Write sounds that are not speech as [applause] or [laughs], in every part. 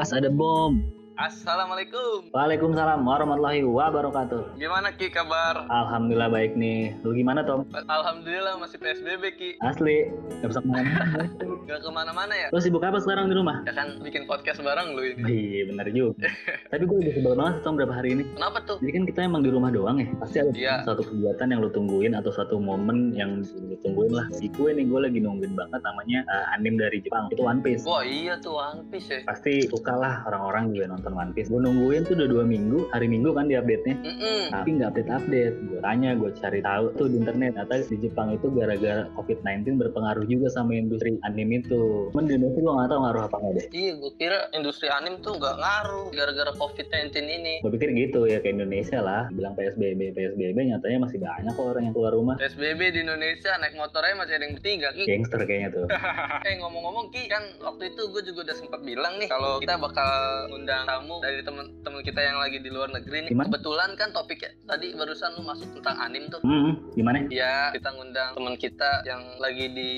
Awas ada bom. Assalamualaikum. Waalaikumsalam warahmatullahi wabarakatuh. Gimana Ki kabar? Alhamdulillah baik nih. Lu gimana Tom? Alhamdulillah masih PSBB Ki. Asli, gak bisa ke mana-mana. [laughs] Gak ke mana-mana ya? Lu sibuk apa sekarang di rumah? Ya kan bikin podcast bareng lu ini. Iya bener juga. [laughs] Tapi gue udah sebel banget Tom berapa hari ini. Kenapa tuh? Jadi kan kita emang di rumah doang ya. Pasti ada Iya. suatu kegiatan yang lu tungguin atau suatu momen yang lu tungguin lah. Di gue nih gue lagi nungguin banget namanya uh, anime dari Jepang. Itu One Piece. Wah iya tuh One Piece ya. Pasti suka lah orang-orang juga nonton One Piece. Gue nungguin tuh udah dua minggu, hari Minggu kan di update-nya. Mm-mm. Tapi nggak update-update. Gue tanya, gue cari tahu tuh di internet. Ternyata di Jepang itu gara-gara COVID-19 berpengaruh juga sama industri anime itu. Cuman di Indonesia gue nggak tahu ngaruh apa nggak deh. Iya, gue kira industri anim tuh nggak ngaruh gara-gara COVID-19 ini. Gue pikir gitu ya ke Indonesia lah. Bilang PSBB, PSBB nyatanya masih banyak kok orang yang keluar rumah. PSBB di Indonesia naik motornya masih ada yang bertiga Ki. Gangster kayaknya tuh. [laughs] eh ngomong-ngomong Ki, kan waktu itu gue juga udah sempat bilang nih kalau kita bakal ngundang tamu dari temen-temen kita yang lagi di luar negeri nih. Gimana? Kebetulan kan topiknya tadi barusan lu masuk tentang anim tuh. Hmm, gimana? Iya, kita ngundang teman kita yang lagi di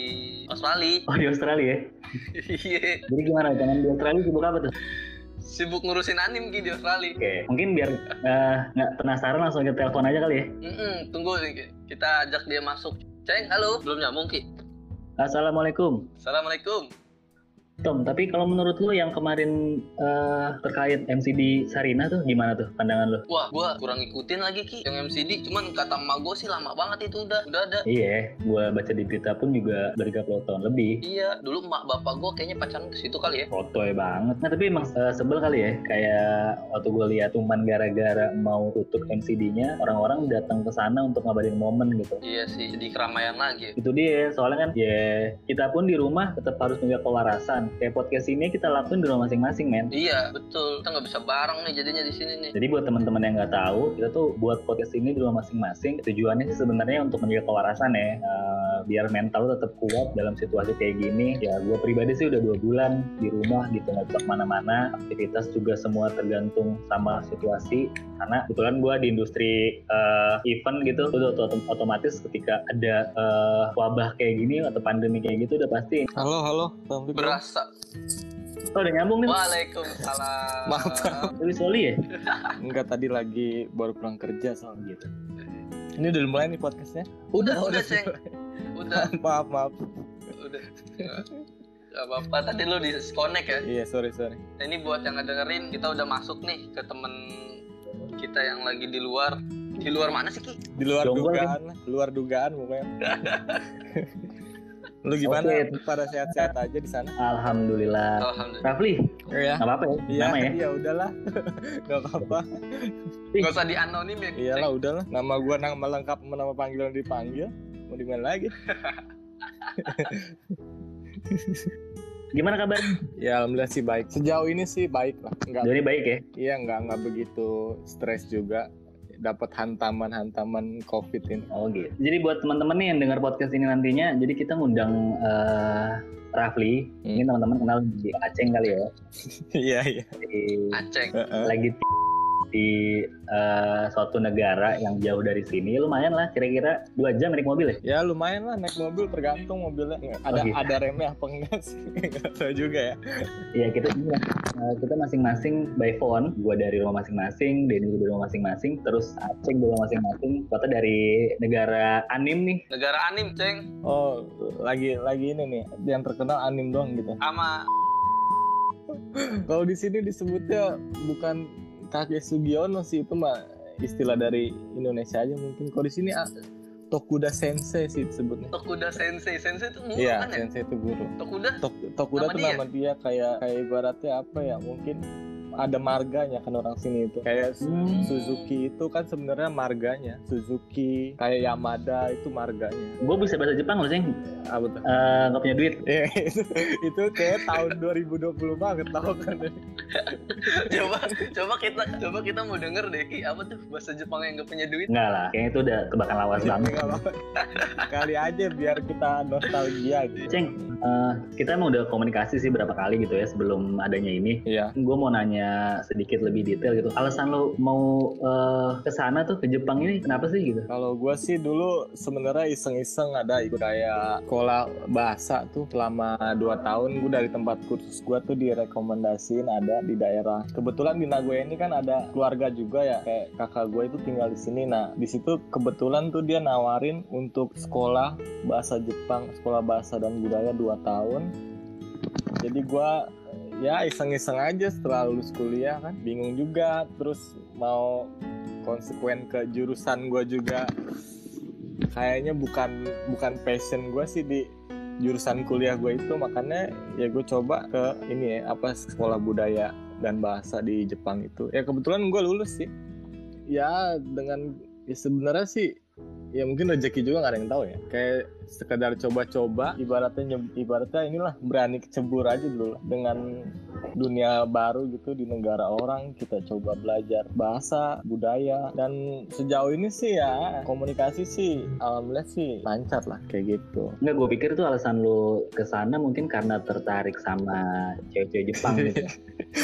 Australia. [laughs] Oh di Australia ya? Iya, Jadi gimana? Jangan di Australia sibuk apa tuh? sibuk ngurusin anim Ki di Australia. Oke, mungkin biar eh, nggak penasaran langsung kita telepon aja kali ya. Mm-mm, tunggu nih, Ki. kita ajak dia masuk. Ceng, halo. Belum nyambung Ki. Assalamualaikum. Assalamualaikum. Tom, tapi kalau menurut lu yang kemarin eh, terkait MCD Sarina tuh gimana tuh pandangan lu? Wah, gua kurang ngikutin lagi Ki yang MCD. Cuman kata emak gua sih lama banget itu udah, udah ada. Iya, gua baca di berita pun juga 30 tahun lebih. Iya, dulu emak bapak gua kayaknya pacaran ke situ kali ya. Fotoy banget. Nah tapi emang eh, sebel kali ya, kayak waktu gue lihat cuman gara-gara mau tutup MCD-nya, orang-orang datang ke sana untuk ngabarin momen gitu. Iya sih, jadi keramaian lagi. Itu dia, soalnya kan ya kita pun di rumah tetap harus menjaga kewarasan. Kayak podcast ini kita lakuin di rumah masing-masing, men. Iya, betul. Kita nggak bisa bareng nih jadinya di sini nih. Jadi buat teman-teman yang nggak tahu, kita tuh buat podcast ini di rumah masing-masing. Tujuannya sih sebenarnya untuk menjaga kewarasan ya, Eh, biar mental lu tetap kuat dalam situasi kayak gini. Ya gue pribadi sih udah dua bulan di rumah gitu nggak bisa ke mana-mana. Aktivitas juga semua tergantung sama situasi. Karena kebetulan gue di industri eh, event gitu, udah otom- otomatis ketika ada eh, wabah kayak gini atau pandemi kayak gitu udah pasti. Halo, halo. Berasa. Oh udah nyambung nih. Waalaikumsalam. Maaf. Tapi Soli ya? Enggak tadi lagi baru pulang kerja soal gitu. Ini udah mulai nih podcastnya. Udah, Oh, udah, udah Ceng. Udah, [laughs] maaf, maaf. udah. Gak apa-apa, tadi lu disconnect ya. Iya, sorry, sorry. Nah, ini buat yang ngedengerin, kita udah masuk nih ke temen kita yang lagi di luar. Di luar mana sih, Ki? Di luar Jomblo dugaan lah, luar dugaan pokoknya. [laughs] Lu gimana? Oke. Pada sehat-sehat aja di sana? Alhamdulillah. Alhamdulillah. Rafli, Iya. nggak apa-apa ya? Iya, Nama ya? iya udahlah. [laughs] Gak apa-apa. Gak usah di anonim ya. Iyalah, udahlah. Nama gua nama lengkap nama panggilan dipanggil. Mau di mana lagi? [laughs] Gimana kabarnya? Ya alhamdulillah sih baik. Sejauh ini sih baik lah. Enggak Jadi baik ya? Iya nggak nggak begitu stres juga dapat hantaman-hantaman covid ini. Oh gitu. Jadi buat teman-teman nih yang dengar podcast ini nantinya, jadi kita ngundang eh, Rafli. Hmm. Ini teman-teman kenal di Aceh kali ya. [laughs] Iya iya. Heeh. lagi di eh, suatu negara yang jauh dari sini. Lumayan lah, kira-kira dua jam naik mobil ya. Ya lumayan lah naik mobil tergantung mobilnya. Nggak- Ada Oh, gitu. ada remnya apa enggak sih? [laughs] Enggak tahu juga ya. Iya kita eh, kita masing-masing by phone. Gua dari rumah masing-masing, Denny dari rumah masing-masing, terus Aceh dari rumah masing-masing. Kota dari negara anim nih. Negara anim, Ceng. Oh lagi lagi ini nih yang terkenal anim doang gitu. Sama Kalau di sini disebutnya bukan kakek Sugiono sih itu mah istilah dari Indonesia aja mungkin. Kalau di sini ah, Tokuda Sensei sih disebutnya. Tokuda Sensei. Sensei itu guru Iya, kan ya? Sensei itu guru. Tokuda? Tok, Tokuda Nama tuh dia? nama dia kayak kayak ibaratnya apa ya mungkin ada marganya kan orang sini itu. Kayak Hmm. Suzuki itu kan sebenarnya marganya. Suzuki kayak Yamada itu marganya. Gue bisa bahasa Jepang loh, Ceng. apa tuh? Eh, Nggak punya duit. Eh, itu, itu kayak tahun 2020 banget tau kan. Coba coba kita coba kita mau denger deh. Ki apa tuh? Bahasa Jepang yang gak punya duit? Enggak lah, kayaknya itu udah tebakan lawas banget. Kali aja biar kita nostalgia gitu Ceng, eh, kita emang udah komunikasi sih berapa kali gitu ya sebelum adanya ini. iya. Gue mau nanya sedikit lebih detail gitu. Alasan lo mau uh, ke sana tuh ke Jepang ini kenapa sih gitu? Kalau gue sih dulu sebenarnya iseng-iseng ada ikut kayak sekolah bahasa tuh selama 2 tahun gue dari tempat kursus gue tuh direkomendasiin ada di daerah. Kebetulan di Nagoya ini kan ada keluarga juga ya kayak kakak gue itu tinggal di sini. Nah di situ kebetulan tuh dia nawarin untuk sekolah bahasa Jepang, sekolah bahasa dan budaya 2 tahun. Jadi gue ya iseng-iseng aja setelah lulus kuliah kan? Bingung juga terus mau konsekuen ke jurusan gue juga. Kayaknya bukan bukan passion gue sih di jurusan kuliah gue itu. Makanya ya gue coba ke ini ya apa sekolah budaya dan bahasa di Jepang itu. Ya kebetulan gue lulus sih. Ya dengan ya sebenarnya sih ya mungkin rezeki juga nggak ada yang tahu ya. Kayak sekedar coba-coba. Ibaratnya ibaratnya inilah berani kecebur aja dulu dengan dunia baru gitu di negara orang kita coba belajar bahasa budaya. Dan sejauh ini sih ya komunikasi sih alhamdulillah sih lancar lah kayak gitu. Nggak gue pikir tuh alasan lu ke sana mungkin karena tertarik sama cewek-cewek Jepang gitu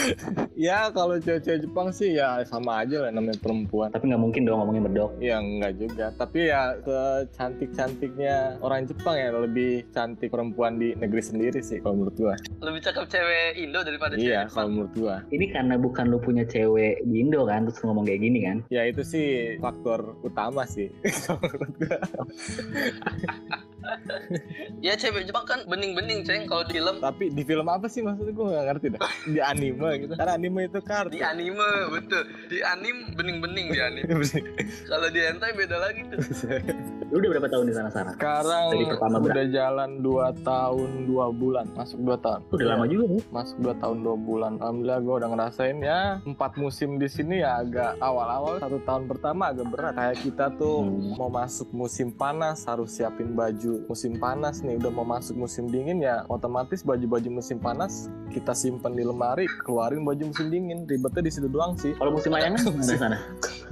[laughs] ya. Kalau cewek-cewek Jepang sih ya sama aja lah namanya perempuan. Tapi nggak mungkin dong ngomongin berdok ya nggak juga. Tapi ya secantik-cantiknya orang Jepang ya lebih cantik perempuan di negeri sendiri sih kalau menurut gua. Lebih cakep cewek Indo daripada iya kalau menurut gua. Ini karena bukan lu punya cewek di Indo kan terus ngomong kayak gini kan? Ya itu sih faktor utama sih [laughs] kalau menurut gua. [laughs] Ya cewek Jepang kan bening-bening ceng kalau di film. Tapi di film apa sih maksudnya? Gue gak ngerti dah. [laughs] Di anime gitu. Karena anime itu kartu di anime betul. Di anime bening-bening di anime. Kalau di hentai beda lagi tuh lu udah berapa tahun di sana Sarah? sekarang Dari pertama udah berapa? jalan 2 tahun 2 bulan. Masuk 2 tahun. Udah lama juga nih masuk 2 tahun 2 bulan. Alhamdulillah gue udah ngerasain ya empat musim di sini ya agak awal-awal. Satu tahun pertama agak berat. Kayak kita tuh Hmm. mau masuk musim panas harus siapin baju musim panas nih. Udah mau masuk musim dingin ya otomatis baju-baju musim panas kita simpen di lemari keluarin baju musim dingin. Ribetnya di situ doang sih. Kalau musim layangan [laughs] di sana?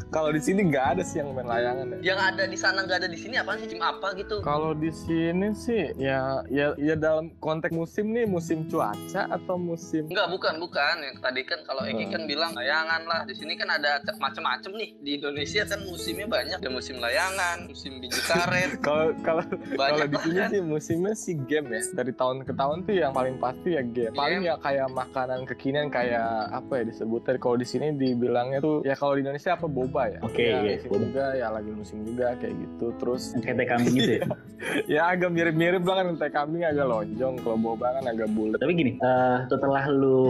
Kalau di sini nggak ada sih yang main layangan ya yang ada di sana nggak ada di sini apaan sih cuma apa gitu kalau di sini sih ya ya ya dalam konteks musim nih musim cuaca atau musim Enggak, bukan, bukan. Yang tadi kan kalau Eki Hmm. kan bilang layangan lah. Di sini kan ada macem-macem nih. Di Indonesia kan musimnya banyak. Ada musim layangan, musim biji karet, [laughs] kalau kalau kalau di sini kan. sih musimnya sih game ya dari tahun ke tahun tuh yang paling pasti ya game paling ya kayak makanan kekinian kayak apa ya disebutnya kalau di sini dibilangnya tuh ya kalau di Indonesia apa boba ya Oke, ya, iya, di sini boba. juga ya lagi musim juga kayak gitu terus Yang kayak teh kambing gitu ya? [laughs] ya agak mirip-mirip lah kan teh kambing agak lonjong kalau boba kan agak bulat Tapi gini, eh, setelah lu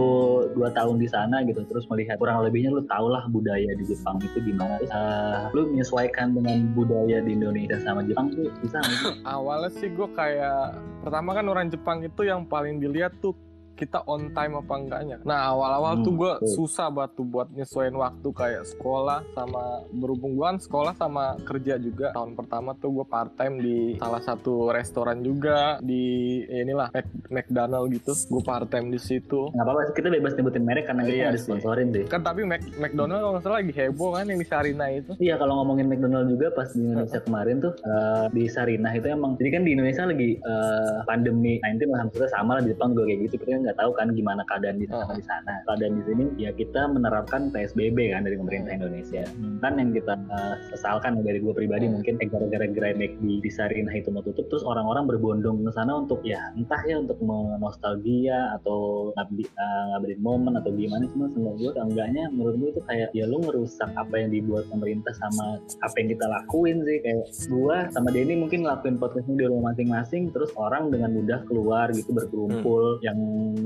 dua tahun di sana gitu, terus melihat kurang lebihnya lu tau lah budaya di Jepang itu gimana. Terus, eh, lu menyesuaikan dengan budaya di Indonesia sama Jepang tuh bisa [laughs] awalnya sih gue kayak pertama kan orang Jepang itu yang paling dilihat tuh kita on time apa enggaknya. Nah awal-awal Hmm, tuh gue susah banget tuh buat nyesuaiin waktu kayak sekolah sama berhubung gue kan sekolah sama kerja juga. Tahun pertama tuh gue part time di salah satu restoran juga di ya inilah Mac, McDonald gitu. Gue part time di situ. Nggak apa-apa, kita bebas nyebutin merek karena kita Iya nggak sih. disponsorin deh. Kan tapi Mac, McDonald kalau nggak salah lagi heboh kan yang di Sarina itu. Iya kalau ngomongin McDonald juga pas di Indonesia kemarin tuh eh, di Sarinah itu emang jadi kan di Indonesia lagi eh, pandemi 19 lah maksudnya sama lah di Jepang juga kayak gitu kita nggak tahu kan gimana keadaan di sana Heeh. di sana. Keadaan di sini ya kita menerapkan PSBB kan dari pemerintah Indonesia. Kan yang kita eh, sesalkan dari gue pribadi Hmm. mungkin eh, gara-gara gerai McD di Sarinah itu mau tutup terus orang-orang berbondong ke sana untuk ya entah ya untuk nostalgia atau ngabdi, eh, ngabdin momen atau gimana cuma seenggak gue enggaknya menurut gue itu kayak ya lu ngerusak apa yang dibuat pemerintah sama apa yang kita lakuin sih. Kayak gua sama Denny mungkin ngelakuin podcast ini di rumah masing-masing terus orang dengan mudah keluar gitu berkumpul yang untuk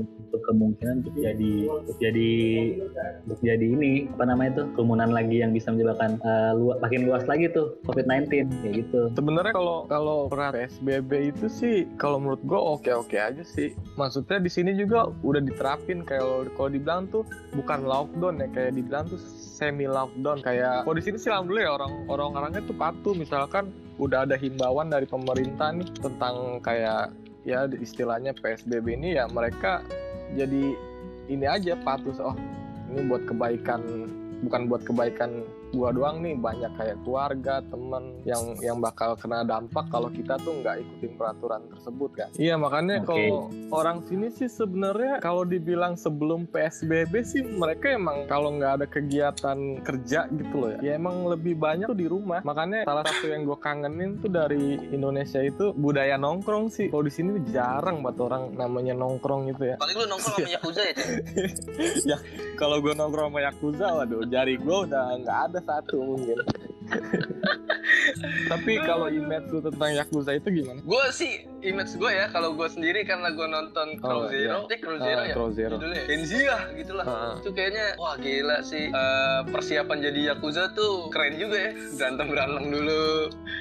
kemungkinan untuk jadi untuk jadi untuk jadi ini apa namanya tuh kerumunan lagi yang bisa menyebabkan eh, luas, makin luas lagi tuh COVID-19 kayak gitu. Sebenarnya kalau kalau PSBB itu sih kalau menurut gue oke oke aja sih. Maksudnya di sini juga udah diterapin kayak kalau dibilang tuh bukan lockdown ya kayak dibilang tuh semi lockdown kayak kalau di sini sih alhamdulillah ya orang orang orangnya tuh patuh. Misalkan udah ada himbauan dari pemerintah nih tentang kayak ya istilahnya PSBB ini ya mereka jadi ini aja patuh oh ini buat kebaikan bukan buat kebaikan gua doang nih banyak kayak keluarga temen yang yang bakal kena dampak kalau kita tuh nggak ikutin peraturan tersebut kan? Iya makanya Oke. kalau orang sini sih sebenarnya kalau dibilang sebelum psbb sih mereka emang kalau nggak ada kegiatan kerja gitu loh ya. Ya emang lebih banyak tuh di rumah. Makanya salah satu yang gue kangenin tuh dari Indonesia itu budaya nongkrong sih. Kalau di sini tuh jarang banget orang namanya nongkrong gitu ya. Paling lu nongkrong sama [laughs] Yakuza ya Ceng? kalau gue nongkrong sama Yakuza waduh jari gue udah nggak ada satu mungkin tapi kalau image lu tentang Yakuza itu gimana? gue sih image gue ya kalau gue sendiri karena gue nonton Crow Oh, Zero eh Crow Zero Ah, ya Crow Zero. judulnya Genzia gitu lah Ah. itu kayaknya wah gila sih Eh, persiapan jadi Yakuza tuh keren juga ya berantem berantem dulu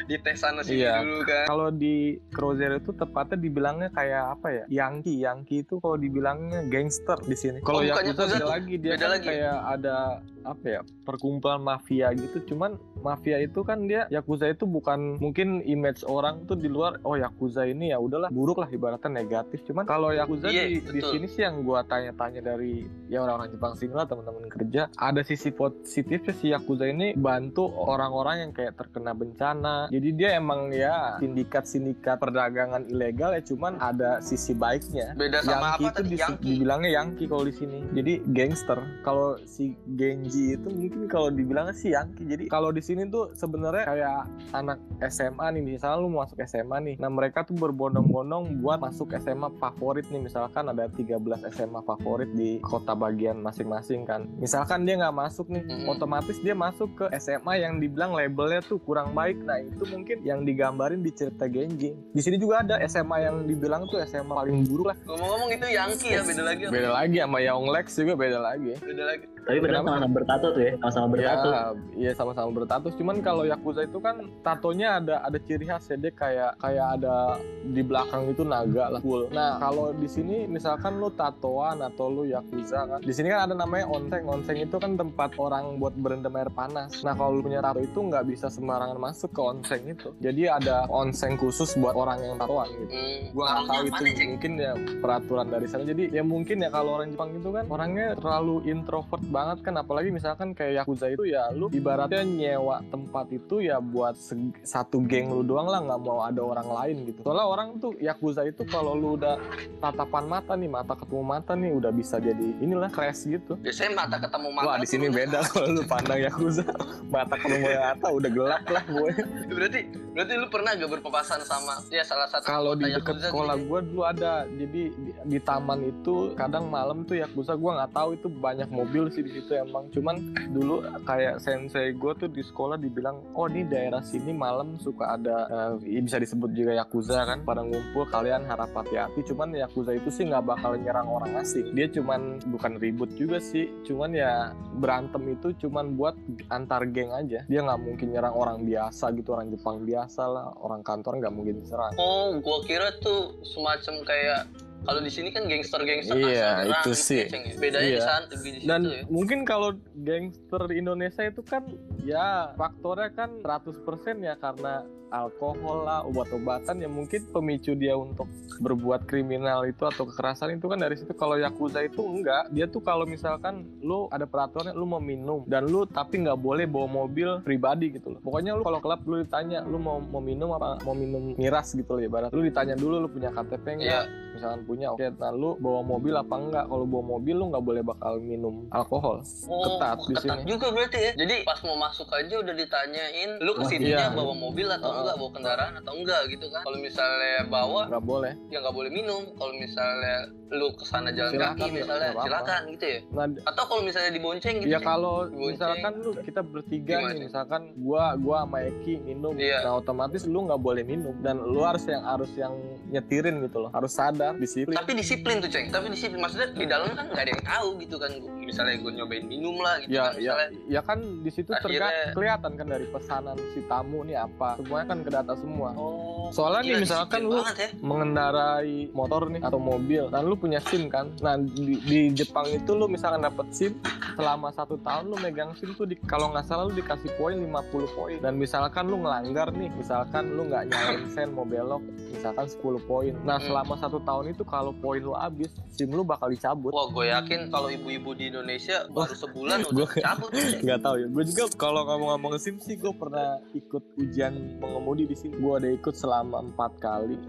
di tes sana sini Iya. dulu kan Kalau di Cruzeiro itu tepatnya dibilangnya kayak apa ya? Yankee, Yankee itu kalau dibilangnya gangster di sini. Kalau Oh, Yakuza Yakuza beda lagi dia Beda kan lagi. kayak ada apa ya? Perkumpulan mafia gitu. Cuman mafia itu kan dia Yakuza itu bukan mungkin image orang tuh di luar oh Yakuza ini ya udahlah buruk lah ibaratnya negatif. Cuman kalau Yakuza Iya, di, di sini sih yang gua tanya-tanya dari ya orang-orang Jepang sini lah teman-teman kerja ada sisi positifnya si Yakuza ini bantu orang-orang yang kayak terkena bencana. Jadi dia emang ya sindikat-sindikat perdagangan ilegal ya cuman ada sisi baiknya. beda sama Yankee apa itu tadi Yankee dibilangnya Yankee kalau di sini. Jadi gangster. Kalau si Genji itu mungkin kalau dibilangnya si Yankee. Jadi kalau di sini tuh sebenarnya kayak anak SMA nih misalnya lu mau masuk SMA nih. Nah, mereka tuh berbondong-bondong buat masuk SMA favorit nih. Misalkan ada 13 SMA favorit di kota bagian masing-masing kan. Misalkan dia nggak masuk nih, Mm-mm. otomatis dia masuk ke SMA yang dibilang labelnya tuh kurang baik. Nah, itu mungkin yang digambarin di cerita Genji. Di sini juga ada SMA yang dibilang tuh SMA paling buruk lah. ngomong-ngomong itu Yankee ya beda lagi? Beda lagi sama Yonglex juga beda lagi. beda lagi Tapi benar Kenapa? sama bertato tuh ya, sama-sama bertato. Ya, iya sama-sama bertato. Cuman kalau Yakuza itu kan tatonya ada ada ciri khas ya dia kayak kayak ada di belakang itu naga lah full. Nah kalau di sini misalkan lu tatoan atau lu Yakuza kan, di sini kan ada namanya onseng. Onseng itu kan tempat orang buat berendam air panas. Nah kalau lu punya tato itu nggak bisa sembarangan masuk ke onseng itu. Jadi ada onseng khusus buat orang yang tatoan gitu hmm. gua nggak tahu itu mungkin ya peraturan dari sana jadi ya mungkin ya kalau orang Jepang itu kan orangnya terlalu introvert banget kan apalagi misalkan kayak Yakuza itu ya lu ibaratnya nyewa tempat itu ya buat satu geng lu doang lah nggak mau ada orang lain gitu. Soalnya orang tuh Yakuza itu kalau lu udah tatapan mata nih mata ketemu mata nih udah bisa jadi inilah crash gitu. Biasanya mata ketemu mata Wah di sini beda kalau lu pandang Yakuza. [laughs] Mata ketemu mata udah gelap lah gue. [laughs] Berarti berarti lu pernah gak berpapasan sama ya salah satu kalau di dekat Yakuza sekolah gue dulu ada. Jadi di, di taman itu kadang malam tuh Yakuza gue nggak tahu itu banyak mobil sih di situ emang. Cuman dulu kayak sensei gue tuh di sekolah dibilang oh di daerah sini malam suka ada eh, bisa disebut juga Yakuza kan. Pada ngumpul kalian harap hati-hati. Cuman Yakuza itu sih nggak bakal nyerang orang asing. Dia cuman bukan ribut juga sih. Cuman ya berantem itu cuman buat antar geng aja. Dia nggak mungkin nyerang orang biasa gitu orang Jepang biasa lah. Orang kantor nggak mungkin diserang Oh, gua kira tuh semacam kayak kalau di sini kan gangster-gangster Iya, asal itu gitu sih. ya, Ceng, ya. Bedanya di Iya. sana di situ dan ya. mungkin kalau gangster Indonesia itu kan ya faktornya kan 100% ya karena alkohol lah obat-obatan ya mungkin pemicu dia untuk berbuat kriminal itu atau kekerasan itu kan dari situ kalau yakuza itu enggak dia tuh kalau misalkan lu ada peraturannya lu mau minum dan lu tapi nggak boleh bawa mobil pribadi gitu loh pokoknya lu kalau klub lu ditanya lu mau mau minum apa mau minum miras gitu loh ibarat lu ditanya dulu lu punya KTP enggak Iya. misalkan punya oke nah lu bawa mobil apa enggak kalau bawa mobil lu nggak boleh bakal minum alkohol Oh, ketat di ketat sini. juga berarti ya. Jadi pas mau masuk aja udah ditanyain, lu ke sininya iya. bawa mobil atau. Enggak, bawa kendaraan atau enggak gitu kan. Kalau misalnya bawa, nggak boleh ya nggak boleh minum. Kalau misalnya lu ke sana jalan Silakan, kaki misalnya, apa-apa. silakan gitu ya. nah Atau kalau misalnya dibonceng gitu. ya kalau misalkan lu kita bertiga Gimana nih misalkan gua gua sama Eki minum Iya. nah otomatis lu nggak boleh minum dan lu harus yang harus yang nyetirin gitu loh harus sadar disiplin Tapi disiplin tuh ceng. Tapi disiplin maksudnya di dalam kan nggak ada yang tahu gitu kan. Misalnya gue nyobain minum lah gitu ya kan. ya Misalnya. ya kan di situ Akhirnya- kelihatan kan dari pesanan si tamu nih apa semuanya kan ke data semua Oh, Soalnya nih Gila, misalkan disiplin lu banget ya. mengendarai motor nih atau mobil dan lu punya SIM kan. Nah di, di Jepang itu lu misalkan dapet SIM selama satu tahun lu megang SIM tuh di, kalau nggak salah lu dikasih poin 50 poin dan misalkan lu ngelanggar nih misalkan lu nggak nyalain sen mau belok misalkan 10 poin nah Hmm. selama satu tahun itu kalau poin lu habis SIM lu bakal dicabut Wah, gue yakin kalau ibu-ibu di Indonesia baru sebulan Gua- udah cabut. [laughs] nggak tahu ya gue juga kalau ngomong-ngomong SIM sih gue pernah ikut ujian mengemudi di sini. Gue ada ikut selama empat kali.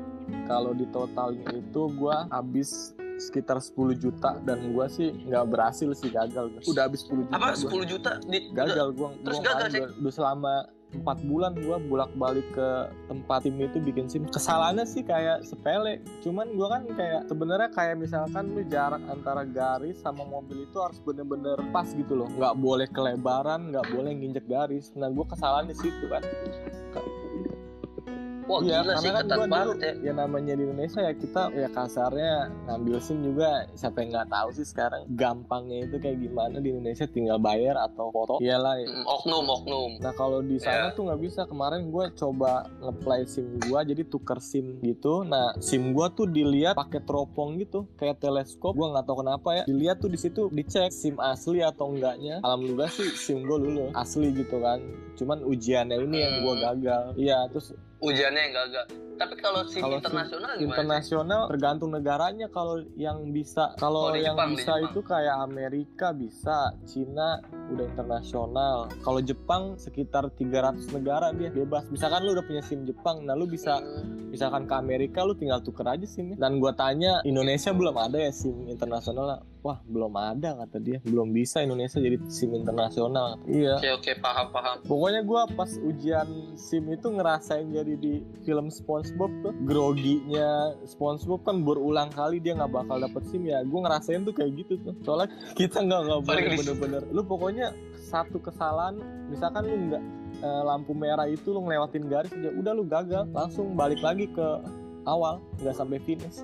Kalau di totalnya itu gue habis sekitar 10 juta dan gue sih nggak berhasil sih gagal udah habis 10 juta Apa gua. 10 juta? Di gagal gue Terus gue gagal, Cek? udah selama empat bulan gue bolak balik ke tempat tim itu bikin sim. Kesalahannya sih kayak sepele. Cuman gue kan kayak sebenarnya kayak misalkan lu jarak antara garis sama mobil itu harus bener-bener pas gitu loh. Nggak boleh kelebaran nggak boleh nginjek garis. Nah gue kesalahan di situ kan Wah, iya gila sih karena kan ketat gue dulu banget ya. ya namanya di Indonesia ya kita ya kasarnya ngambil sim juga siapa yang nggak tahu sih sekarang gampangnya itu kayak gimana di Indonesia tinggal bayar atau foto iyalah ya. Mm, Oknum, oknum. Nah kalau di sana Iya. tuh nggak bisa. Kemarin gue coba ngeplay SIM gue, jadi tuker SIM gitu. Nah SIM gue tuh dilihat pakai teropong gitu, kayak teleskop. Gue nggak tahu kenapa ya. Dilihat tuh di situ dicek SIM asli atau enggaknya. Alhamdulillah sih SIM gue lulus asli gitu kan. Cuman ujiannya ini yang gue Hmm. gagal. Iya terus Ujiannya yang gagal. Tapi kalau SIM Kalau SIM internasional sih? internasional tergantung negaranya. Kalau yang bisa, kalau Oh, yang Jepang, bisa itu kayak Amerika bisa, Cina udah internasional. Kalau Jepang sekitar 300 negara dia bebas. Misalkan lu udah punya SIM Jepang, nah lu bisa Hmm. misalkan ke Amerika lu tinggal tuker aja SIM Dan gua tanya Indonesia belum ada ya SIM internasional. Wah, belum ada kata dia. Belum bisa Indonesia jadi SIM internasional. Iya. Oke, oke, paham, paham. Pokoknya gua pas ujian SIM itu ngerasain jadi di film SpongeBob tuh groginya SpongeBob kan berulang kali dia nggak bakal dapet SIM ya gue ngerasain tuh kayak gitu tuh soalnya [laughs] kita nggak nggak boleh bener-bener lu pokoknya satu kesalahan misalkan lu nggak eh, lampu merah itu lu ngelewatin garis aja udah lu gagal langsung balik lagi ke awal nggak sampai finish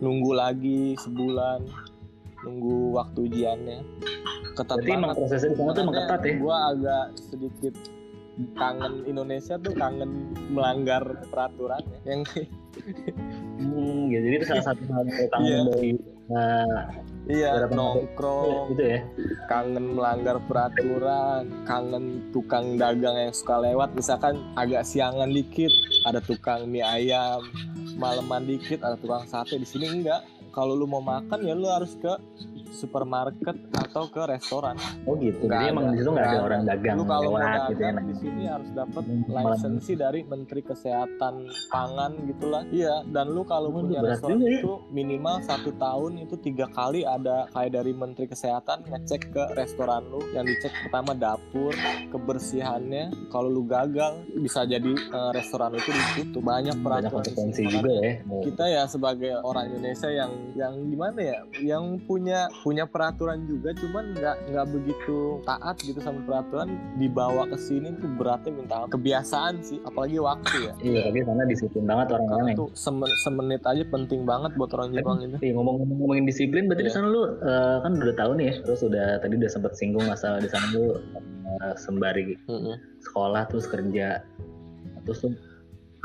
nunggu lagi sebulan nunggu waktu ujiannya ketat Berarti emang banget prosesnya di sana tuh emang ketat ya? gue agak sedikit kangen Indonesia tuh kangen melanggar peraturan ya. yang Hmm, gitu. Jadi itu salah satu hal yang kangen Iya. dari nah, iya nongkrong gitu ya. kangen melanggar peraturan kangen tukang dagang yang suka lewat misalkan agak siangan dikit ada tukang mie ayam maleman dikit ada tukang sate di sini enggak kalau lu mau makan ya lu harus ke supermarket atau ke restoran Oh gitu. Nggak Jadi emang ada. di situ nggak ada orang dagang lu kalau mau lewat gitu ya. dagang di sini harus dapat lisensi dari Menteri Kesehatan Pangan gitulah. Iya, dan lu kalau Oh, punya berat restoran juga ya. itu minimal satu tahun itu tiga kali ada kayak dari Menteri Kesehatan ngecek ke restoran lu. Yang dicek pertama dapur, kebersihannya. Kalau lu gagal bisa jadi eh, restoran itu ditutup. Banyak Banyak peraturan konsekuensi sini. juga ya. Kita ya sebagai orang Indonesia yang yang gimana ya, yang punya punya peraturan juga, cuman nggak nggak begitu taat gitu sama peraturan dibawa ke sini tuh beratnya minta kebiasaan sih, apalagi waktu ya. Iya, tapi sana disiplin banget orang-orang tuh semen- semenit aja penting banget buat orang Jepang itu. Iya ngomong ngomongin disiplin, berarti di Iya. sana lu eh, kan udah tahu nih ya, terus udah tadi udah sempet singgung masalah di sana lu eh, sembari Mm-mm. sekolah terus kerja, terus lu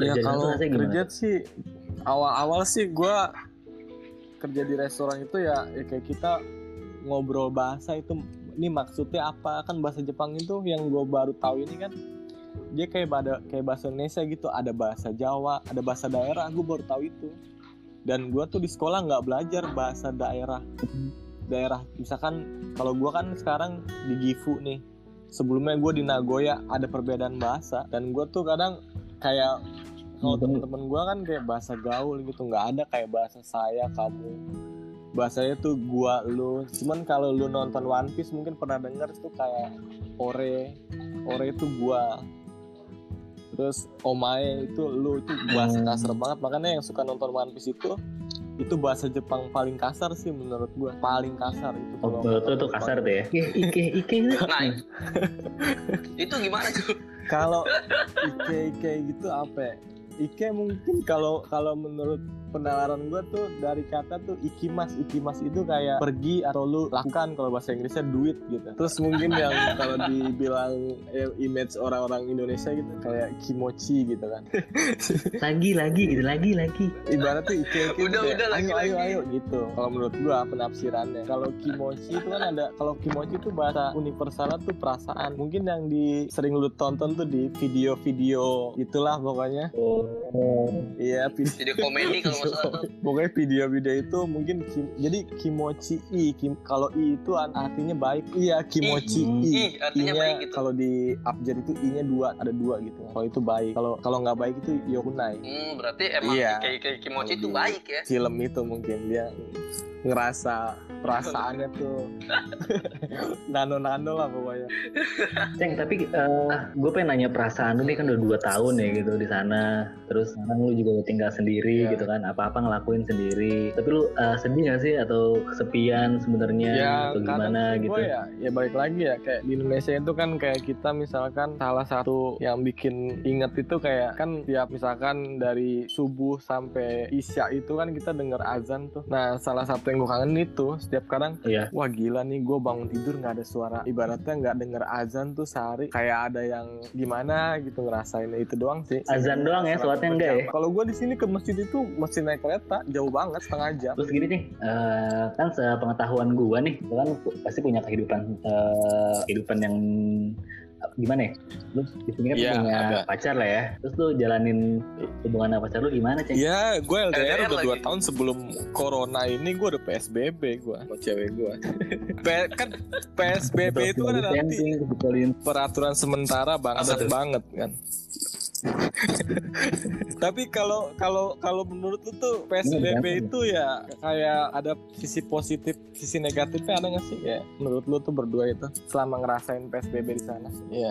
Ya kerja tuh kalau kerja sih awal-awal sih gue kerja di restoran itu ya, ya kayak kita ngobrol bahasa itu ini maksudnya apa? Kan bahasa Jepang itu yang gue baru tahu ini kan dia kayak pada kayak bahasa Indonesia gitu. Ada bahasa Jawa ada bahasa daerah gue baru tahu itu. Dan gue tuh di sekolah nggak belajar bahasa daerah. Daerah misalkan kalau gue kan sekarang di Gifu nih sebelumnya gue di Nagoya ada perbedaan bahasa. Dan gue tuh kadang kayak kalau Hmm. temen-temen gue kan kayak bahasa gaul gitu nggak ada kayak bahasa saya kamu bahasanya tuh gua lu cuman kalau lu nonton One Piece mungkin pernah denger tuh kayak ore ore itu gua terus omae itu lu itu bahasa Hmm. kasar banget makanya yang suka nonton One Piece itu itu bahasa Jepang paling kasar sih menurut gua paling kasar itu Oh, kalau lu kata tuh kasar tuh ya? Ike, ike, ike. Nah, itu gimana tuh? kalau ike ike gitu apa ya? Ike mungkin kalau kalau menurut penalaran gue tuh dari kata tuh ikimas ikimas itu kayak pergi atau lu lakukan kalau bahasa Inggrisnya duit gitu. Terus mungkin yang [laughs] kalau dibilang eh, image orang-orang Indonesia gitu kayak kimochi gitu kan. [laughs] Lagi lagi gitu lagi lagi. Ibaratnya ike ike Udah, udah, lagi, ayo ayo lagi. ayo gitu. Kalau menurut gua penafsirannya. Kalau kimochi itu kan ada kalau kimochi itu bahasa universalnya tuh perasaan. Mungkin yang di sering lu tonton tuh di video-video itulah pokoknya. Oh, iya video Jadi komedi kalau pokoknya video-video itu mungkin kim- jadi kimochi i kim, kalau i itu artinya baik iya kimochi I. i, I, artinya I-nya baik gitu. kalau di abjad itu i-nya dua ada dua gitu kalau itu baik kalau kalau nggak baik itu yokunai Hmm, berarti emang Iya. kayak kayak Kimochi itu baik ya. film itu mungkin dia ngerasa perasaannya tuh. [laughs] Nano-nano lah pokoknya. Ceng tapi gue pengen nanya perasaan lu nih kan udah dua tahun ya gitu di sana. Terus sekarang lu juga udah tinggal sendiri Iya. gitu kan. Apa-apa ngelakuin sendiri. Tapi lu eh, sedih gak sih? Atau kesepian sebenarnya atau gimana gitu? gua ya ya balik lagi ya kayak di Indonesia itu kan kayak kita misalkan salah satu yang bikin inget itu kayak kan tiap misalkan dari subuh sampai isya itu kan kita denger azan tuh. Nah salah satu yang gue kangen itu setiap kadang Iya. wah gila nih gue bangun tidur nggak ada suara ibaratnya nggak denger azan tuh sehari kayak ada yang gimana gitu ngerasain itu doang sih Azan doang ya, sholatnya enggak ya? kalau gue di sini ke masjid itu mesti naik kereta jauh banget setengah jam Terus gini nih, eh, kan sepengetahuan gua nih, kan pasti punya kehidupan eh, kehidupan yang gimana ya? Lu di sini kan Iya, punya ada. pacar lah ya. Terus lu jalanin hubungan sama pacar lu gimana, Ceng? Ya, gue LDR LDR udah dua lagi. tahun sebelum corona ini gue udah PSBB gue sama cewek gue. kan PSBB itu kan betulin. peraturan sementara bangsat tuh? banget kan. Tapi kalau kalau kalau menurut lu tuh PSBB itu ya kayak ada sisi positif, sisi negatifnya ada nggak sih? Ya, menurut lu tuh berdua itu selama ngerasain PSBB di sana? Iya.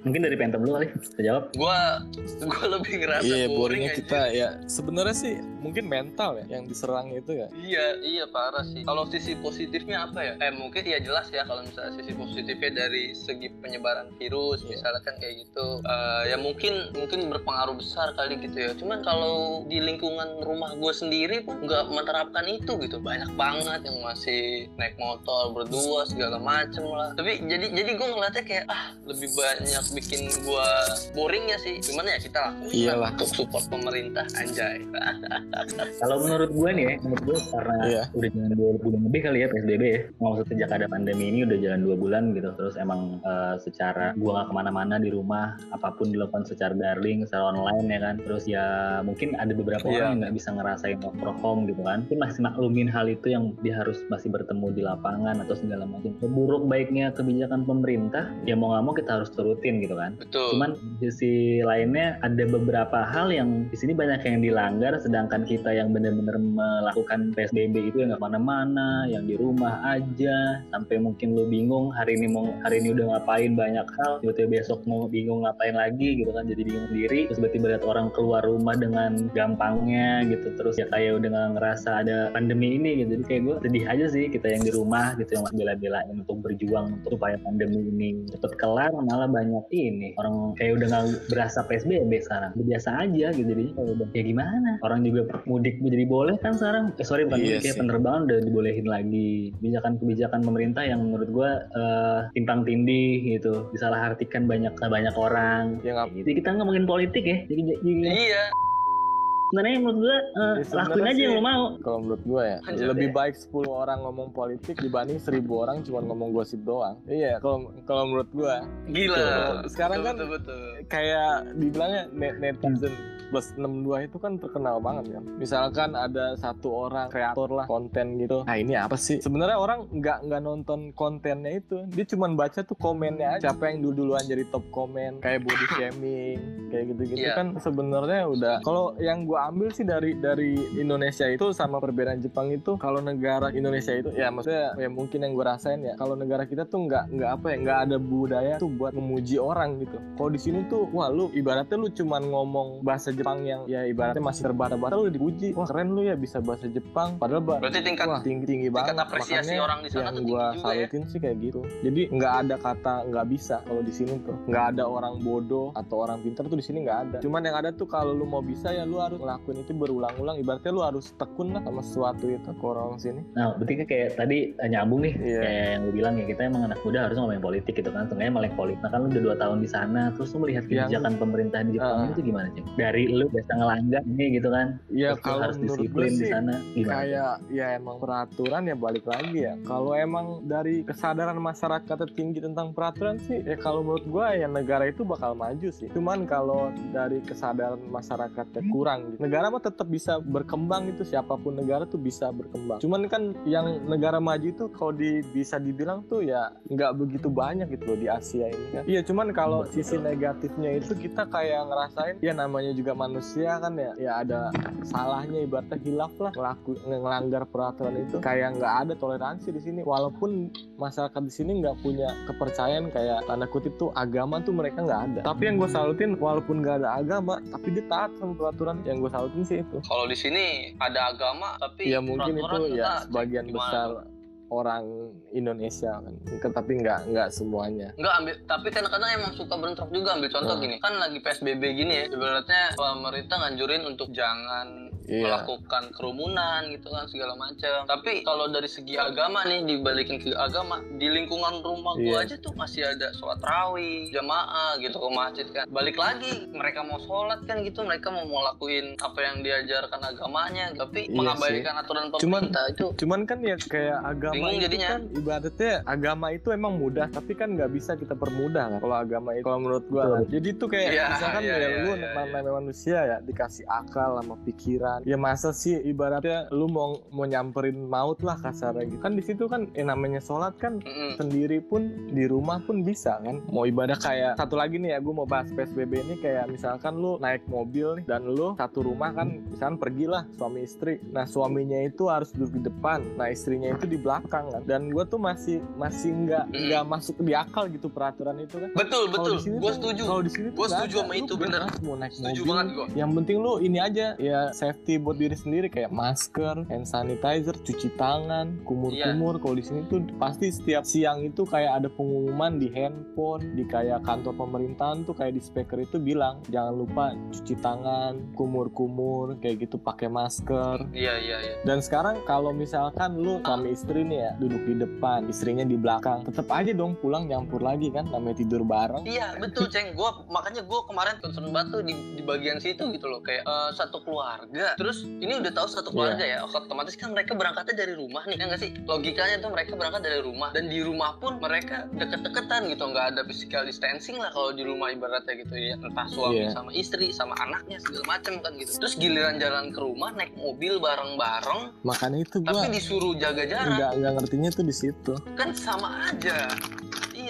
Mungkin dari pentem dulu kali, terjawab. Gua gua lebih ngerasa Iya, boring boringnya aja. kita ya sebenarnya sih mungkin mental ya yang diserang itu ya. Iya, iya parah sih. Kalau sisi positifnya apa ya? Eh mungkin ya jelas ya kalau misalnya sisi positifnya dari segi penyebaran virus, Iya. misalnya kan kayak gitu. Eh, ya mungkin mungkin berpengaruh besar kali gitu ya. Cuman kalau di lingkungan rumah gue sendiri pun nggak menerapkan itu gitu. Banyak banget yang masih naik motor berdua segala macem lah. Tapi jadi jadi gue ngeliatnya kayak ah lebih banyak bikin gue boring ya sih. Cuman ya kita lakuin lah Iyalah. untuk support pemerintah anjay. [laughs] Kalau menurut gua nih ya, menurut gua karena Iya. udah jalan dua bulan lebih kali ya PSBB ya. Maksud sejak ada pandemi ini udah jalan dua bulan gitu. Terus emang eh, secara gua nggak ke mana-mana di rumah, apa pun dilakukan secara daring, secara online ya kan. Terus ya mungkin ada beberapa Iya. orang yang nggak bisa ngerasain work from home gitu kan. Tapi masih maklumin hal itu yang dia harus masih bertemu di lapangan atau segala macam. Buruk baiknya kebijakan pemerintah, ya mau nggak mau kita harus turutin gitu kan. Betul. Cuman di sisi lainnya ada beberapa hal yang di sini banyak yang dilanggar, sedangkan kita yang benar-benar melakukan PSBB itu yang nggak mana-mana, yang di rumah aja, sampai mungkin lu bingung hari ini mau hari ini udah ngapain banyak hal, tiba-tiba besok mau bingung ngapain lagi gitu kan, jadi bingung sendiri. Terus tiba-tiba lihat orang keluar rumah dengan gampangnya gitu, terus ya kayak udah nggak ngerasa ada pandemi ini gitu. Jadi kayak gue sedih aja sih kita yang di rumah gitu yang bela-belain untuk berjuang untuk supaya pandemi ini cepet kelar, malah banyak ini orang kayak udah nggak berasa PSBB sekarang biasa aja gitu jadinya kayak udah ya gimana orang juga mudik jadi boleh kan sekarang? Eh, sorry bukan Iya mudik ya penerbangan udah dibolehin lagi. Kebijakan-kebijakan pemerintah yang menurut gua eh, timpang tindih gitu. Disalahartikan banyak banyak orang. Ya jadi kita ngomongin politik ya? Jadi, jadi Iya. Sebenarnya menurut gua Ya, sebenarnya lakuin aja yang sih- lo mau kalau menurut gue ya Anjir, lebih ya. baik 10 orang ngomong politik dibanding 1000 orang cuma ngomong gosip doang iya kalau kalau menurut gue Gila. Betul. Sekarang Betul, kan- betul, betul. kayak dibilangnya net netizen plus 62 itu kan terkenal banget kan misalkan ada satu orang kreator lah konten gitu nah ini apa sih sebenarnya orang nggak nggak nonton kontennya itu dia cuma baca tuh komennya aja siapa yang dulu duluan jadi top komen kayak body shaming kayak gitu-gitu Iya. kan sebenarnya udah kalau yang gua ambil sih dari dari Indonesia itu sama perbedaan Jepang itu kalau negara Indonesia itu ya maksudnya ya mungkin yang gua rasain ya kalau negara kita tuh nggak nggak apa ya nggak ada budaya tuh buat memuji orang gitu. Kalau di sini tuh wah lu ibaratnya lu cuman ngomong bahasa Jepang yang ya ibaratnya masih terbata-bata lu dipuji wah keren lu ya bisa bahasa Jepang padahal ba- Berarti tingkat wah tinggi tinggi banget. tingkat apresiasi Makanya orang di sana yang tuh tinggi juga ya. salutin sih kayak gitu. Jadi nggak ada kata nggak bisa kalau di sini tuh. Nggak ada orang bodoh atau orang pintar tuh di sini nggak ada. Cuman yang ada tuh kalau lu mau bisa ya lu harus ngelakuin itu berulang-ulang ibaratnya lu harus tekun lah sama sesuatu itu ke orang sini Nah, berarti kan kayak tadi eh, nyambung nih, Iya. kayak yang gue bilang ya kita emang anak muda harus ngomongin politik gitu kan, setengahnya melek politik. Nah kan lu udah dua tahun di sana, terus lu melihat Yang- kebijakan pemerintahan di Jepang Ah. itu gimana sih? Dari lu biasa ngelanggar nih gitu kan, ya terus kalau harus gue disiplin di sana, gimana? kayak ya emang peraturan ya balik lagi ya kalau emang dari kesadaran masyarakat tinggi tentang peraturan sih ya kalau menurut gua ya negara itu bakal maju sih cuman kalau dari kesadaran masyarakatnya kurang gitu negara mah tetap bisa berkembang itu siapa pun negara tuh bisa berkembang. Cuman kan yang negara maju itu kalau di, bisa dibilang tuh ya nggak begitu banyak gitu loh di Asia ini kan. Iya cuman kalau sisi negatifnya itu kita kayak ngerasain ya namanya juga manusia kan ya ya ada salahnya ibaratnya hilaf lah ngelaku, ngelanggar peraturan itu. Kayak nggak ada toleransi di sini. Walaupun masyarakat di sini nggak punya kepercayaan kayak tanda kutip tuh agama tuh mereka nggak ada. Tapi yang gue salutin walaupun nggak ada agama tapi dia taat sama peraturan. Yang gue salutin sih itu. Kalau di sini ada agama tapi ya mungkin itu ya sebagian Gimana? besar orang Indonesia kan. Tapi nggak nggak semuanya. Enggak ambil, tapi kadang-kadang emang suka bentrok juga. Ambil contoh Hmm. gini. Kan lagi PSBB gini ya, ibaratnya pemerintah nganjurin untuk jangan Iya. melakukan kerumunan gitu kan segala macam. Tapi kalau dari segi agama nih dibalikin ke agama, di lingkungan rumah gua Iya. aja tuh masih ada sholat rawih, jamaah gitu ke masjid kan. Balik lagi mereka mau sholat kan gitu, mereka mau ngelakuin apa yang diajarkan agamanya, tapi Iya mengabaikan aturan Cuman- pemerintah itu Cuman kan ya kayak agama Bingung itu jadinya. kan ibaratnya agama itu emang mudah tapi kan nggak bisa kita permudah kan kalau agama itu kalau menurut gua Betul. kan. Jadi tuh kayak Iya, misalkan iya, ya iya, lu iya, namanya manusia ya dikasih akal sama pikiran. Ya masa sih ibaratnya lu mau mau nyamperin maut lah kasarnya gitu. Kan di situ kan eh, namanya sholat kan Mm-mm. sendiri pun di rumah pun bisa kan mau ibadah kayak satu lagi nih ya gue mau bahas PSBB ini kayak misalkan lu naik mobil nih dan lu satu rumah kan misalkan pergilah suami istri nah suaminya itu harus duduk di depan nah istrinya itu di belakang kan dan gue tuh masih masih nggak Mm. nggak masuk di akal gitu peraturan itu kan Betul, Kalau betul. Gue setuju. Kalau di sini nggak setuju sama itu, bener. Mau naik Setuju mobil, banget. Yang penting lu ini aja ya safety buat diri sendiri kayak masker, hand sanitizer, cuci tangan, kumur-kumur. Iya. Kalau di sini tuh pasti setiap siang itu kayak ada pengumuman di handphone, di kayak kantor pemerintahan tuh kayak di speaker itu bilang jangan lupa cuci tangan, kumur-kumur kayak gitu pakai masker. Iya, iya, iya. Dan sekarang kalau misalkan lu suami istri nih ya duduk di depan, istrinya di belakang, tetap aja dong pulang nyampur lagi kan namanya tidur bareng. Iya betul ceng, gua makanya gua kemarin concern banget tuh di, di bagian situ gitu loh kayak eh, satu keluarga. Terus ini udah tahu satu keluarga ya, otomatis kan mereka berangkatnya dari rumah nih, ya nggak sih? Logikanya tuh mereka berangkat dari rumah dan di rumah pun mereka deket-deketan gitu, nggak ada physical distancing lah kalau di rumah ibaratnya gitu ya, entah suami Iya. sama istri sama anaknya segala macam kan gitu. Terus giliran jalan ke rumah naik mobil bareng-bareng, Makanya itu gua tapi disuruh jaga jarak nggak nggak ngertinya tuh di situ. kan sama aja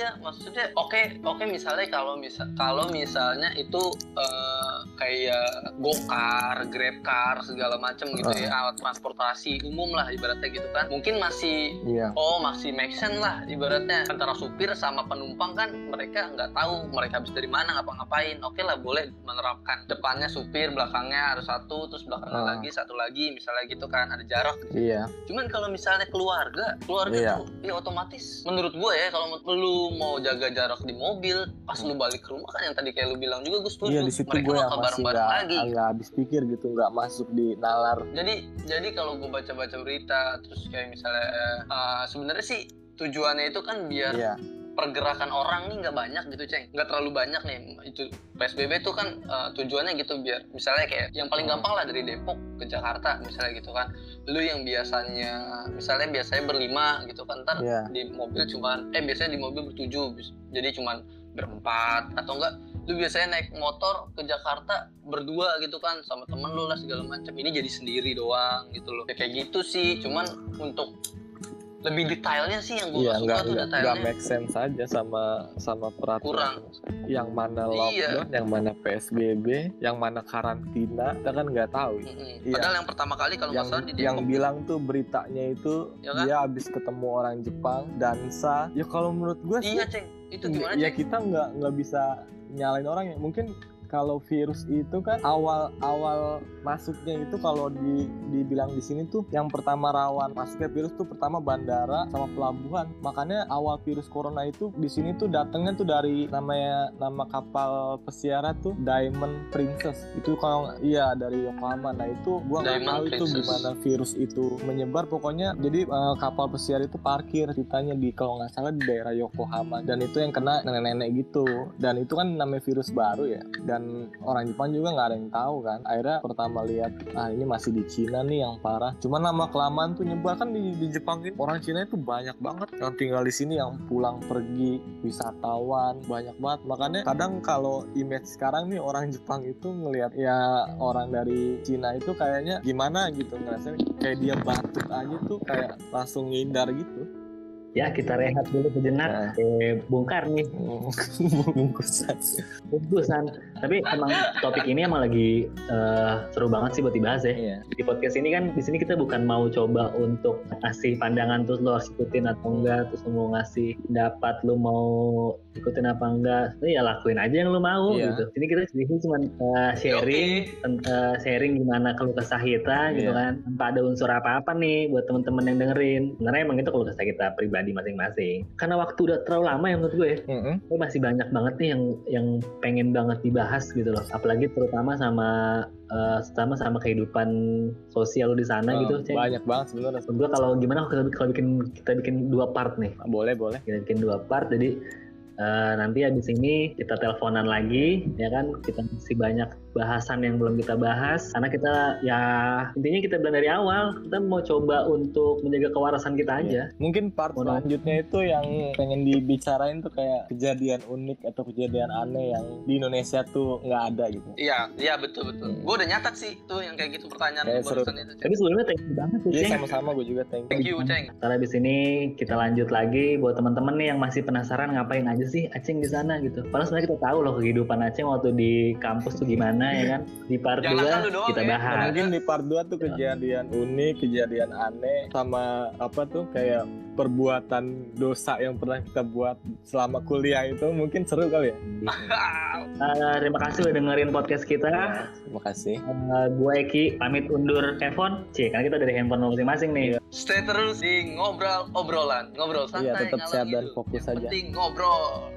iya maksudnya oke oke misalnya kalau misal kalau misalnya itu eh, kayak gokar grab car segala macam gitu ya alat transportasi umum lah ibaratnya gitu kan mungkin masih Iya. oh masih make sense lah ibaratnya antara supir sama penumpang kan mereka nggak tahu mereka habis dari mana ngapa-ngapain oke lah boleh menerapkan depannya supir belakangnya harus satu terus belakangnya Ah. lagi satu lagi misalnya gitu kan ada jarak Iya. Cuman kalau misalnya keluarga, keluarga Iya. tuh ya otomatis menurut gue ya kalau lu mau jaga jarak di mobil, pas lu balik ke rumah kan yang tadi kayak lu bilang juga gue setuju. Iya di situ Mereka gue bakal masih bareng-bareng nggak lagi. nggak habis pikir gitu, nggak masuk di nalar. Jadi jadi kalau gue baca-baca berita terus kayak misalnya eh, sebenarnya sih tujuannya itu kan biar Iya. Pergerakan orang nih nggak banyak gitu ceng. Nggak terlalu banyak nih. Itu psbb tuh kan eh, tujuannya gitu biar misalnya kayak yang paling Hmm. gampang lah dari depok ke jakarta misalnya gitu kan. Lu yang biasanya misalnya biasanya berlima gitu kan ntar Iya. di mobil cuman eh biasanya di mobil bertujuh jadi cuman berempat atau enggak lu biasanya naik motor ke Jakarta berdua gitu kan sama temen lu lah segala macam ini jadi sendiri doang gitu loh. Ya, kayak gitu sih cuman untuk lebih detailnya sih yang gue Iya suka nggak tuh nggak detailnya make sense aja sama sama peraturan. kurang Yang mana Iya. lockdown, yang mana psbb, yang mana karantina, kita kan nggak tahu. Mm-mm. Iya. Padahal yang pertama kali kalau yang salah di yang Depok bilang tuh beritanya itu Ya kan? dia habis ketemu orang Jepang dansa ya kalau menurut gue sih iya ceng itu gimana ya ceng kita nggak nggak bisa nyalain orang ya mungkin kalau virus itu kan awal awal masuknya itu kalau di dibilang di sini tuh yang pertama rawan masuknya virus tuh pertama bandara sama pelabuhan. Makanya awal virus corona itu di sini tuh datangnya tuh dari namanya nama kapal pesiaran tuh Diamond Princess. Itu kalau iya dari Yokohama. Nah itu gua nggak tahu itu gimana virus itu menyebar. Pokoknya jadi eh, kapal pesiar itu parkir ceritanya di kalau nggak salah di daerah Yokohama dan itu yang kena nenek-nenek gitu. Dan itu kan namanya virus baru ya. Dan orang Jepang juga nggak ada yang tahu kan. Akhirnya pertama lihat ah ini masih di Cina nih yang parah. Cuman lama kelamaan tuh nyebar kan di, di Jepang ini orang Cina itu banyak banget yang tinggal di sini yang pulang pergi wisatawan banyak banget. Makanya kadang kalau image sekarang nih orang Jepang itu ngelihat ya orang dari Cina itu kayaknya gimana gitu ngerasain kayak dia batuk aja tuh kayak langsung ngindar gitu. Ya kita rehat dulu sejenak. Eh, bongkar nih [laughs] Bungkusan. bungkusan. Tapi emang topik ini emang lagi eh, seru banget sih buat dibahas ya. Iya. Di podcast ini kan di sini kita bukan mau coba untuk ngasih pandangan terus lo harus ikutin atau enggak, terus lo mau ngasih pendapat lo mau ikutin apa enggak, lo ya lakuin aja yang lo mau Iya. gitu. Ini kita di sini cuma eh, sharing, ten- eh, sharing gimana kalau kesah kita gitu Iya. kan, tanpa ada unsur apa-apa nih buat temen-temen yang dengerin. Sebenarnya emang itu kalau kesah kita pribadi masing-masing. Karena waktu udah terlalu lama ya menurut gue ya. Mm-mm. Gue masih banyak banget nih yang yang pengen banget dibahas gitu loh. Apalagi terutama sama eh, terutama sama kehidupan sosial lu di sana Oh, gitu. Ceng. banyak banget sebenarnya. Gue kalau gimana kalau kalau bikin kita bikin dua part nih. Boleh boleh. Kita bikin dua part jadi eh, nanti habis ini kita teleponan lagi ya kan kita masih banyak bahasan yang belum kita bahas karena kita ya intinya kita bilang dari awal kita mau coba untuk menjaga kewarasan kita aja. Mungkin part nanya. selanjutnya itu yang pengen dibicarain tuh kayak kejadian unik atau kejadian aneh yang di Indonesia tuh nggak ada gitu. Iya, iya betul betul. Hmm. Gue udah nyatat sih tuh yang kayak gitu pertanyaan Kayak seru. itu. Tapi sebelumnya thank you banget ya, Iya sama-sama gue juga thank you. Thank you, Ceng. Ntar habis ini kita lanjut lagi buat teman-teman nih yang masih penasaran ngapain aja sih Aceng di sana gitu. Padahal sebenarnya kita tahu loh kehidupan Aceng waktu di kampus tuh gimana ya kan. Di part Jangan 2 asal lu doang kita ya. Bahas. mungkin di part 2 tuh kejadian unik, kejadian aneh sama apa tuh kayak perbuatan dosa yang pernah kita buat selama kuliah itu mungkin seru kali ya. [laughs] Eh, terima kasih udah dengerin podcast kita. Ya, terima kasih. Eh, gue Eki pamit undur handphone. Cih, karena kita dari handphone masing-masing nih. Stay terus di ngobrol obrolan, ngobrol santai. Iya, tetap sehat dan ngidul. fokus Yang saja. Penting ngobrol.